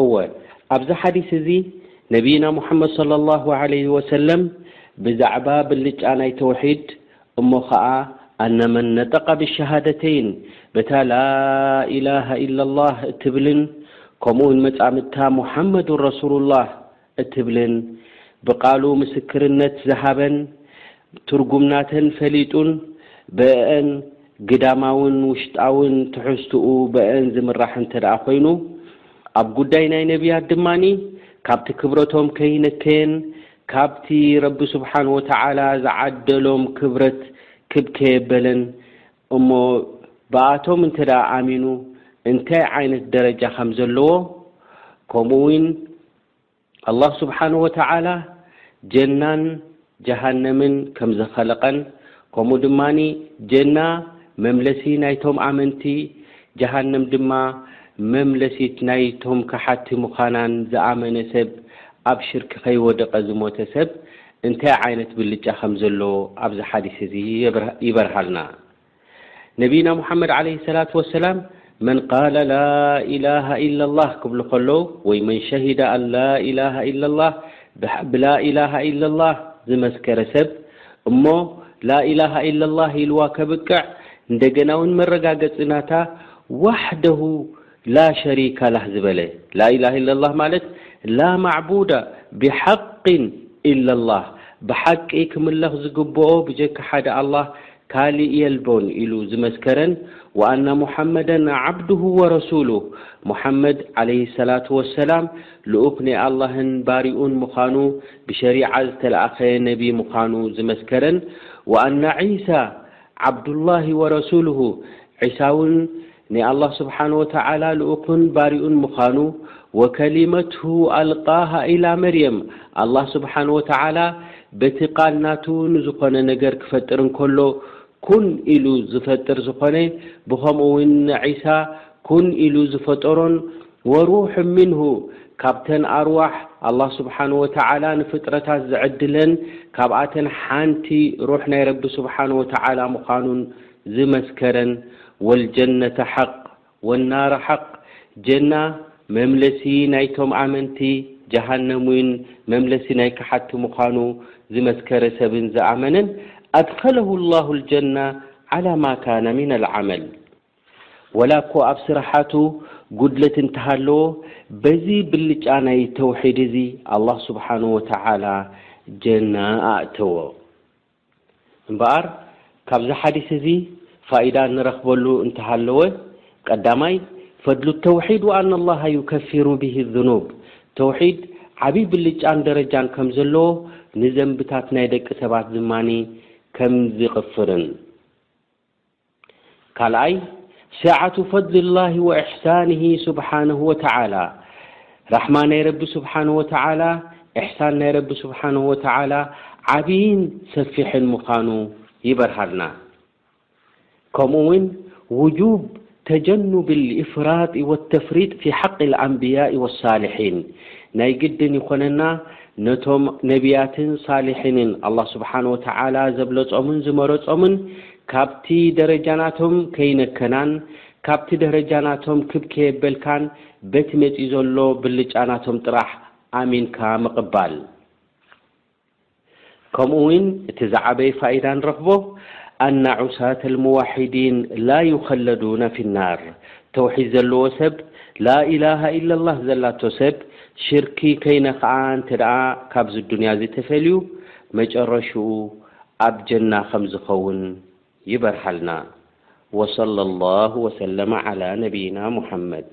እወ፣ ኣብዚ ሓዲስ እዚ ነብይና ሙሓመድ ሰለላሁ ዓለይሂ ወሰለም ብዛዕባ ብልጫ ናይ ተውሒድ እሞ ኸኣ ኣነ መን ነጠቀ ብሸሃደተይን በታ ላኢላሃ ኢለላህ እትብልን ከምኡውን መጻምድታ ሙሓመዱን ረሱሉላህ እትብልን ብቃሉ ምስክርነት ዝሃበን ትርጉም ናተን ፈሊጡን በእኣን ግዳማውን ውሽጣውን ትሕዝትኡ በእኣን ዝምራሕ እንተደኣ ኮይኑ ኣብ ጉዳይ ናይ ነብያት ድማ ካብቲ ክብረቶም ከይነከየን ካብቲ ረቢ ስብሓን ወተዓላ ዝዓደሎም ክብረት ክብ ከየበለን እሞ ብኣቶም እንተደኣ ኣሚኑ እንታይ ዓይነት ደረጃ ከምዘለዎ ከምኡ ውን ኣላህ ስብሓነሁ ወተዓላ ጀናን ጀሃነምን ከም ዝኸለቐን ከምኡ ድማ ጀና መምለሲ ናይቶም ኣመንቲ ጀሃነም ድማ መምለሲት ናይቶም ከሓድቲ ምዃናን ዝኣመነ ሰብ ኣብ ሽርኪ ከይወደቐ ዝሞተ ሰብ እንታይ ዓይነት ብልጫ ከም ዘለዎ ኣብዚ ሓዲስ እዚ ይበርሃልና። ነቢይና ሙሓመድ ዓለይሂ ሰላቱ ወሰላም መን ቃለ ላኢላሃ ኢለላህ ክብሉ ከለዉ ወይ መን ሸሂደ ኣን ላኢላሃ ኢለላህ ብላኢላሃ ኢለላህ ዝመስከረ ሰብ እሞ ላኢላሃ ኢለላህ ኢልዋ ከብቅዕ እንደገናውን መረጋገጺ ናታ ዋሕደሁ ላ ሸሪከ ላህ ዝበለ ላኢላህ ኢለላህ ማለት ላ ማዕቡደ ቢሓቒን ኢለላህ ብሓቂ ክምለኽ ዝግብኦ ብጀካ ሓደ ኣላህ ካሊእ የልቦን ኢሉ ዝመስከረን ወኣነ ሙሓመደን ዓብዱሁ ወረሱሉህ ሙሓመድ ዓለይሂ ሰላቱ ወሰላም ልኡኽ ናይ ኣላህን ባሪኡን ምዃኑ ብሸሪዓ ዝተልኣኸ ነቢ ምዃኑ ዝመስከረን ወኣነ ዒሳ ዓብዱላሂ ወረሱሉሁ፣ ዒሳ'ውን ናይ ኣላህ ስብሓነሁ ወተዓላ ልኡኹን ባሪኡን ምዃኑ፣ ወከሊመትሁ ኣልቓሃ ኢላ መርየም፣ ኣላህ ስብሓነሁ ወተዓላ በቲ ቃል ናቱ ንዝኾነ ነገር ክፈጥር እንከሎ ኩን ኢሉ ዝፈጥር ዝኾነ፣ ብኸምኡ'ውን ንዒሳ ኩን ኢሉ ዝፈጠሮን ወሩሑን ምንሁ ካብተን ኣርዋሕ ኣላህ ስብሓነሁ ወተዓላ ንፍጥረታት ዝዕድለን ካብኣተን ሓንቲ ሩሕ ናይ ረቢ ስብሓነሁ ወተዓላ ምዃኑን ዝመስከረን ወልጀነተ ሓቅ ወናረ ሓቅ ጀና መምለሲ ናይቶም ኣመንቲ ጀሃነም'ውን መምለሲ ናይ ከሓድቲ ምዃኑ ዝመስከረ ሰብን ዝኣመነን ኣድኸለሁ ላሁ ልጀና ዓላ ማ ካነ ሚነል ዓመል ወላ'ኮ ኣብ ስራሓቱ ጉድለት እንተሃለዎ በዚ ብልጫ ናይ ተውሒድ እዚ ኣላህ ሱብሓነሁ ወተዓላ ጀና ኣእተዎ። እምበኣር ካብዚ ሓዲስ እዚ ፋኢዳ እንረኽበሉ እንተሃለወ ቀዳማይ ፈድሉ ተውሒድ ወኣነላሃ ዩከፊሩ ቢሂ ዙኑብ ተውሒድ ዓብይ ብልጫን ደረጃን ከምዘለዎ ንዘንብታት ናይ ደቂ ሰባት ዝማኒ ከምዝቕፍርን ካልኣይ፣ ሳዓቱ ፈድሊላሂ ወኢሕሳኒሂ ሱብሓነሁ ወተዓላ፣ ራሕማ ናይ ረቢ ሱብሓነሁ ወተዓላ፣ ኢሕሳን ናይ ረቢ ሱብሓነሁ ወተዓላ ዓብይን ሰፊሕን ምዃኑ ይበርሃልና። ከምኡ ውን ውጁብ ተጀኑብ ልኢፍራጢ ወተፍሪጥ ፊ ሓቒ ልኣንብያኢ ወሳሊሒን፣ ናይ ግድን ይኾነና ነቶም ነብያትን ሳሊሒንን ኣላህ ሱብሓነሁ ወተዓላ ዘብለጾምን ዝመረጾምን ካብቲ ደረጃ ናቶም ከይነከናን ካብቲ ደረጃ ናቶም ክብ ከየበልካን በቲ መጺኡ ዘሎ ብልጫ ናቶም ጥራሕ ኣሚንካ ምቕባል ከምኡ ውን እቲ ዝዓበየ ፋኢዳ ንረኽቦ ኣና ዑሳተ ልሙዋሒዲን ላ ዩኸለዱነ ፊናር ተውሒድ ዘለዎ ሰብ ላኢላሃ ኢለላህ ዘላቶ ሰብ ሽርኪ ከይነኽኣ እንተድኣ ካብዚ ዱንያ እዚ ተፈልዩ መጨረሽኡ ኣብ ጀና ከም ዝከውን ይበርሃልና ወሰለሏሁ ወሰለመ ዓላ ነብይና ሙሐመድ።